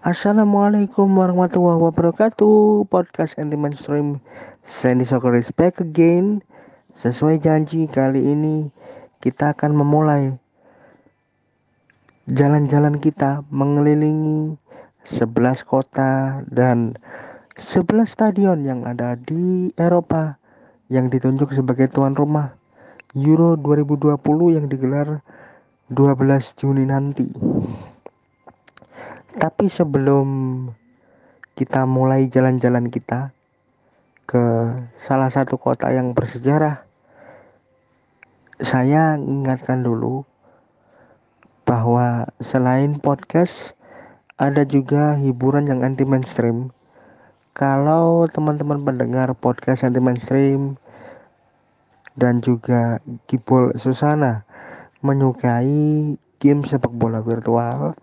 Assalamualaikum warahmatullahi wabarakatuh. Podcast anti mainstream Sandy Soccer is back again. Sesuai janji kali ini Kita akan memulai Jalan-jalan kita Mengelilingi 11 kota Dan 11 stadion yang ada di Eropa Yang ditunjuk sebagai tuan rumah Euro 2020 yang digelar 12 Juni nanti tapi sebelum kita mulai jalan-jalan kita ke salah satu kota yang bersejarah, saya ingatkan dulu bahwa selain podcast ada juga hiburan yang anti mainstream. Kalau teman-teman pendengar podcast anti mainstream dan juga Gibol Susana menyukai game sepak bola virtual,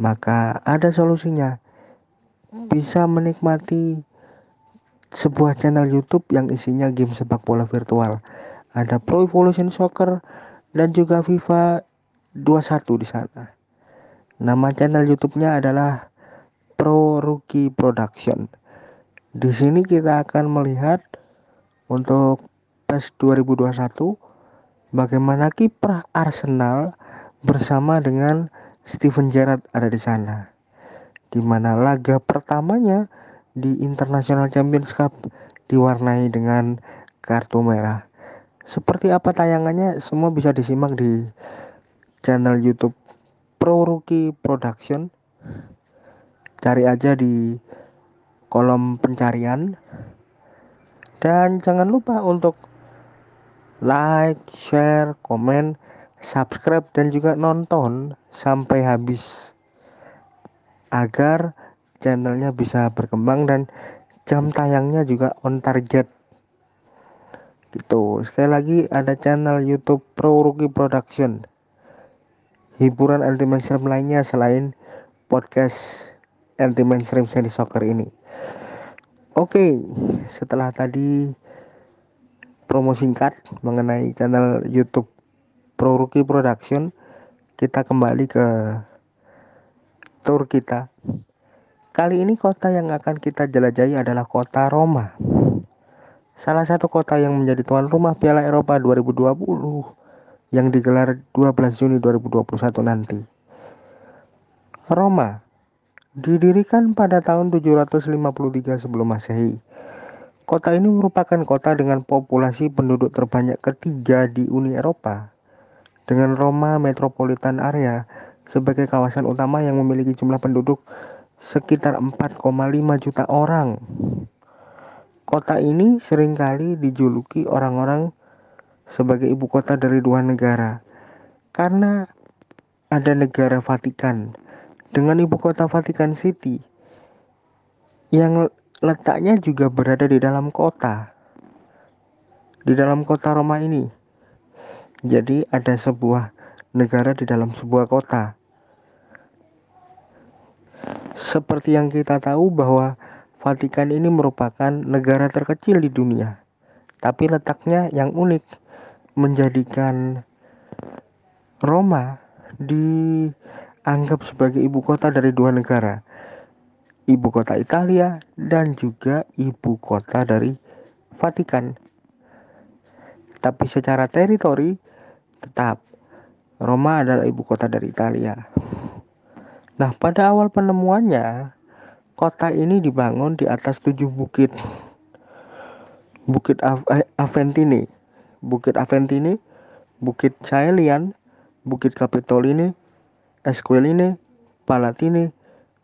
maka ada solusinya. Bisa menikmati sebuah channel YouTube yang isinya game sepak bola virtual. Ada Pro Evolution Soccer dan juga FIFA 21 di sana. Nama channel YouTube-nya adalah Pro Rookie Production. Di sini kita akan melihat untuk PES 2021 bagaimana kiprah Arsenal bersama dengan Steven Gerrard ada di sana. Di mana laga pertamanya di International Champions Cup diwarnai dengan kartu merah. Seperti apa tayangannya semua bisa disimak di channel YouTube Pro Rookie Production. Cari aja di kolom pencarian. Dan jangan lupa untuk like, share, komen, subscribe dan juga nonton sampai habis agar channelnya bisa berkembang dan jam tayangnya juga on target. Gitu. Sekali lagi ada channel YouTube Pro Rookie Production. Hiburan anti mainstream lainnya selain podcast anti mainstream seri soccer ini. Oke setelah tadi promo singkat mengenai channel YouTube Pro Production kita kembali ke tour kita. Kali ini kota yang akan kita jelajahi adalah kota Roma. Salah satu kota yang menjadi tuan rumah Piala Eropa 2020 yang digelar 12 Juni 2021 nanti. Roma didirikan pada tahun 753 sebelum Masehi. Kota ini merupakan kota dengan populasi penduduk terbanyak ketiga di Uni Eropa dengan Roma Metropolitan Area sebagai kawasan utama yang memiliki jumlah penduduk sekitar 4,5 juta orang. Kota ini sering kali dijuluki orang-orang sebagai ibu kota dari dua negara karena ada negara Vatikan dengan ibu kota Vatikan City yang letaknya juga berada di dalam kota. Di dalam kota Roma ini jadi ada sebuah negara di dalam sebuah kota. Seperti yang kita tahu bahwa Vatikan ini merupakan negara terkecil di dunia. Tapi letaknya yang unik menjadikan Roma dianggap sebagai ibu kota dari dua negara. Ibu kota Italia dan juga ibu kota dari Vatikan. Tapi secara teritori Tetap, Roma adalah ibu kota dari Italia. Nah, pada awal penemuannya, kota ini dibangun di atas tujuh bukit. Bukit eh, Aventini, Bukit Aventini, Bukit Caelian, Bukit Capitoline, Esquiline, Palatine,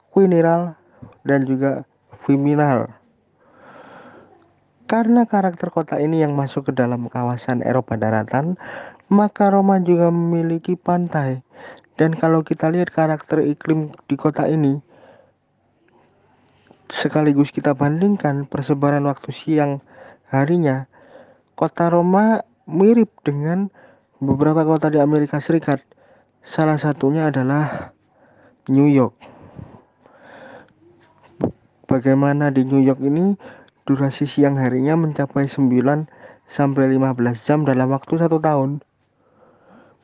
Quiniral, dan juga Viminal. Karena karakter kota ini yang masuk ke dalam kawasan Eropa daratan, maka Roma juga memiliki pantai. Dan kalau kita lihat karakter iklim di kota ini, sekaligus kita bandingkan persebaran waktu siang harinya, kota Roma mirip dengan beberapa kota di Amerika Serikat. Salah satunya adalah New York. Bagaimana di New York ini durasi siang harinya mencapai 9 sampai 15 jam dalam waktu satu tahun.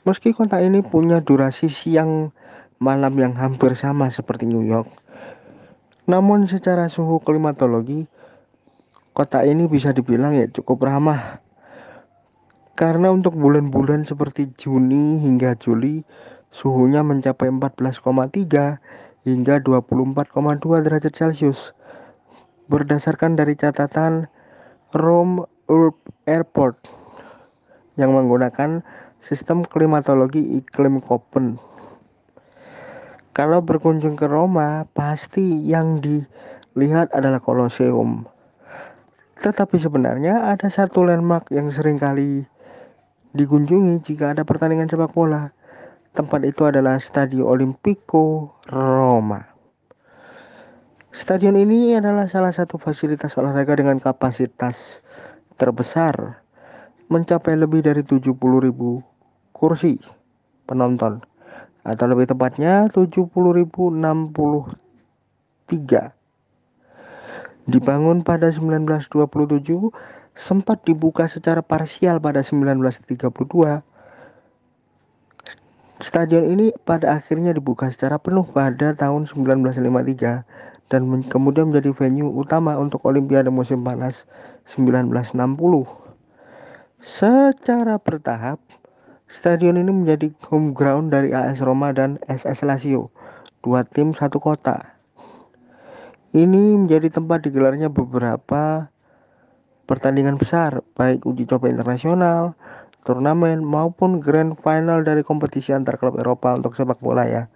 Meski kota ini punya durasi siang malam yang hampir sama seperti New York. Namun secara suhu klimatologi, kota ini bisa dibilang ya cukup ramah. Karena untuk bulan-bulan seperti Juni hingga Juli, suhunya mencapai 14,3 hingga 24,2 derajat Celcius. Berdasarkan dari catatan Rome Urb Airport yang menggunakan sistem klimatologi iklim Koppen. Kalau berkunjung ke Roma, pasti yang dilihat adalah Colosseum. Tetapi sebenarnya ada satu landmark yang sering kali dikunjungi jika ada pertandingan sepak bola. Tempat itu adalah Stadio Olimpico Roma. Stadion ini adalah salah satu fasilitas olahraga dengan kapasitas terbesar mencapai lebih dari 70.000 kursi penonton. Atau lebih tepatnya 70.063 dibangun pada 1927 sempat dibuka secara parsial pada 1932 Stadion ini pada akhirnya dibuka secara penuh pada tahun 1953 dan kemudian menjadi venue utama untuk Olimpiade musim panas 1960. Secara bertahap, stadion ini menjadi home ground dari AS Roma dan SS Lazio, dua tim satu kota. Ini menjadi tempat digelarnya beberapa pertandingan besar, baik uji coba internasional, turnamen maupun grand final dari kompetisi antar klub Eropa untuk sepak bola ya.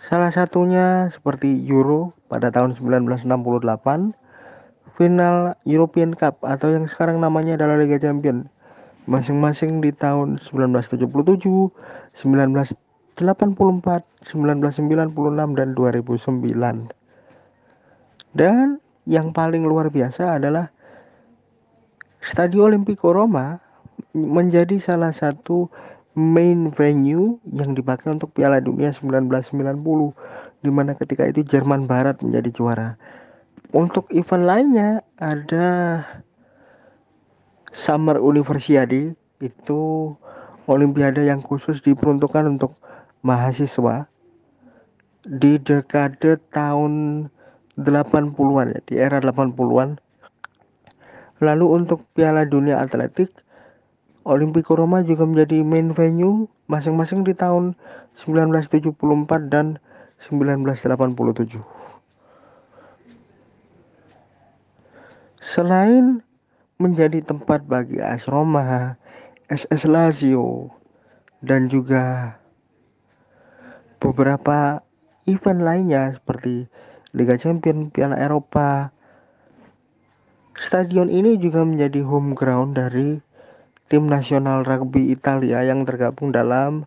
Salah satunya seperti Euro pada tahun 1968, final European Cup atau yang sekarang namanya adalah Liga Champion masing-masing di tahun 1977, 1984, 1996 dan 2009. Dan yang paling luar biasa adalah Stadio Olimpico Roma menjadi salah satu main venue yang dipakai untuk Piala Dunia 1990 di mana ketika itu Jerman Barat menjadi juara. Untuk event lainnya ada Summer Universiade itu olimpiade yang khusus diperuntukkan untuk mahasiswa di dekade tahun 80-an ya, di era 80-an. Lalu untuk Piala Dunia Atletik Olimpico Roma juga menjadi main venue masing-masing di tahun 1974 dan 1987. Selain menjadi tempat bagi AS Roma, SS Lazio, dan juga beberapa event lainnya seperti Liga Champions, Piala Eropa. Stadion ini juga menjadi home ground dari tim nasional rugby Italia yang tergabung dalam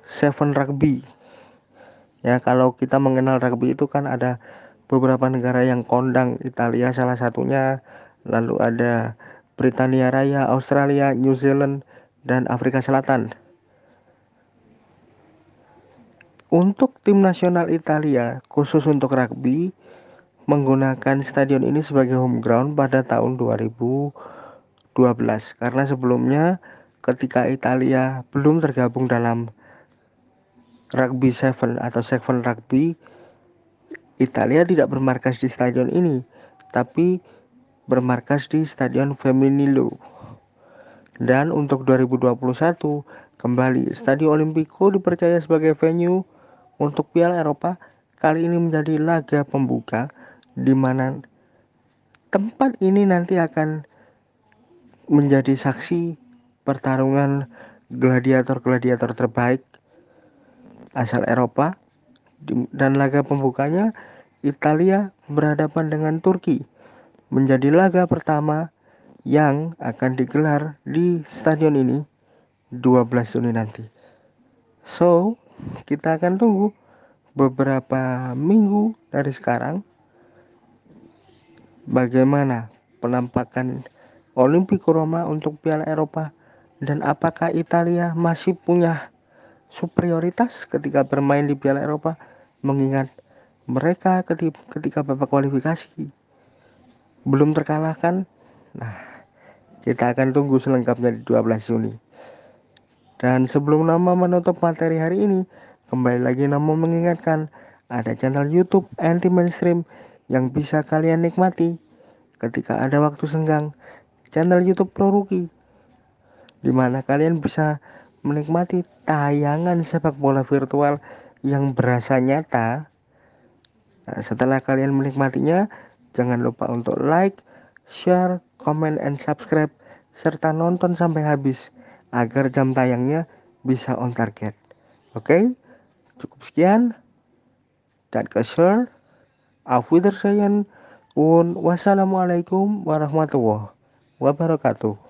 Seven Rugby. Ya, kalau kita mengenal rugby itu kan ada beberapa negara yang kondang Italia salah satunya lalu ada Britania Raya, Australia, New Zealand dan Afrika Selatan. Untuk tim nasional Italia khusus untuk rugby menggunakan stadion ini sebagai home ground pada tahun 2012 karena sebelumnya ketika Italia belum tergabung dalam Rugby Seven atau Seven Rugby Italia tidak bermarkas di stadion ini, tapi bermarkas di Stadion Femminile. Dan untuk 2021, kembali Stadion Olimpico dipercaya sebagai venue untuk Piala Eropa. Kali ini menjadi laga pembuka di mana tempat ini nanti akan menjadi saksi pertarungan gladiator-gladiator terbaik asal Eropa dan laga pembukanya Italia berhadapan dengan Turki menjadi laga pertama yang akan digelar di stadion ini 12 Juni nanti. So, kita akan tunggu beberapa minggu dari sekarang bagaimana penampakan Olimpico Roma untuk Piala Eropa dan apakah Italia masih punya superioritas ketika bermain di Piala Eropa mengingat mereka ketika babak kualifikasi belum terkalahkan nah kita akan tunggu selengkapnya di 12 Juni Dan sebelum nama menutup materi hari ini, kembali lagi nama mengingatkan ada channel YouTube anti mainstream yang bisa kalian nikmati ketika ada waktu senggang. Channel YouTube Pro Rookie di mana kalian bisa menikmati tayangan sepak bola virtual yang berasa nyata. Nah, setelah kalian menikmatinya, jangan lupa untuk like, share, comment, and subscribe serta nonton sampai habis agar jam tayangnya bisa on target. Oke, cukup sekian. Dan kesel. Auf Wiedersehen. Und wassalamualaikum warahmatullahi wabarakatuh.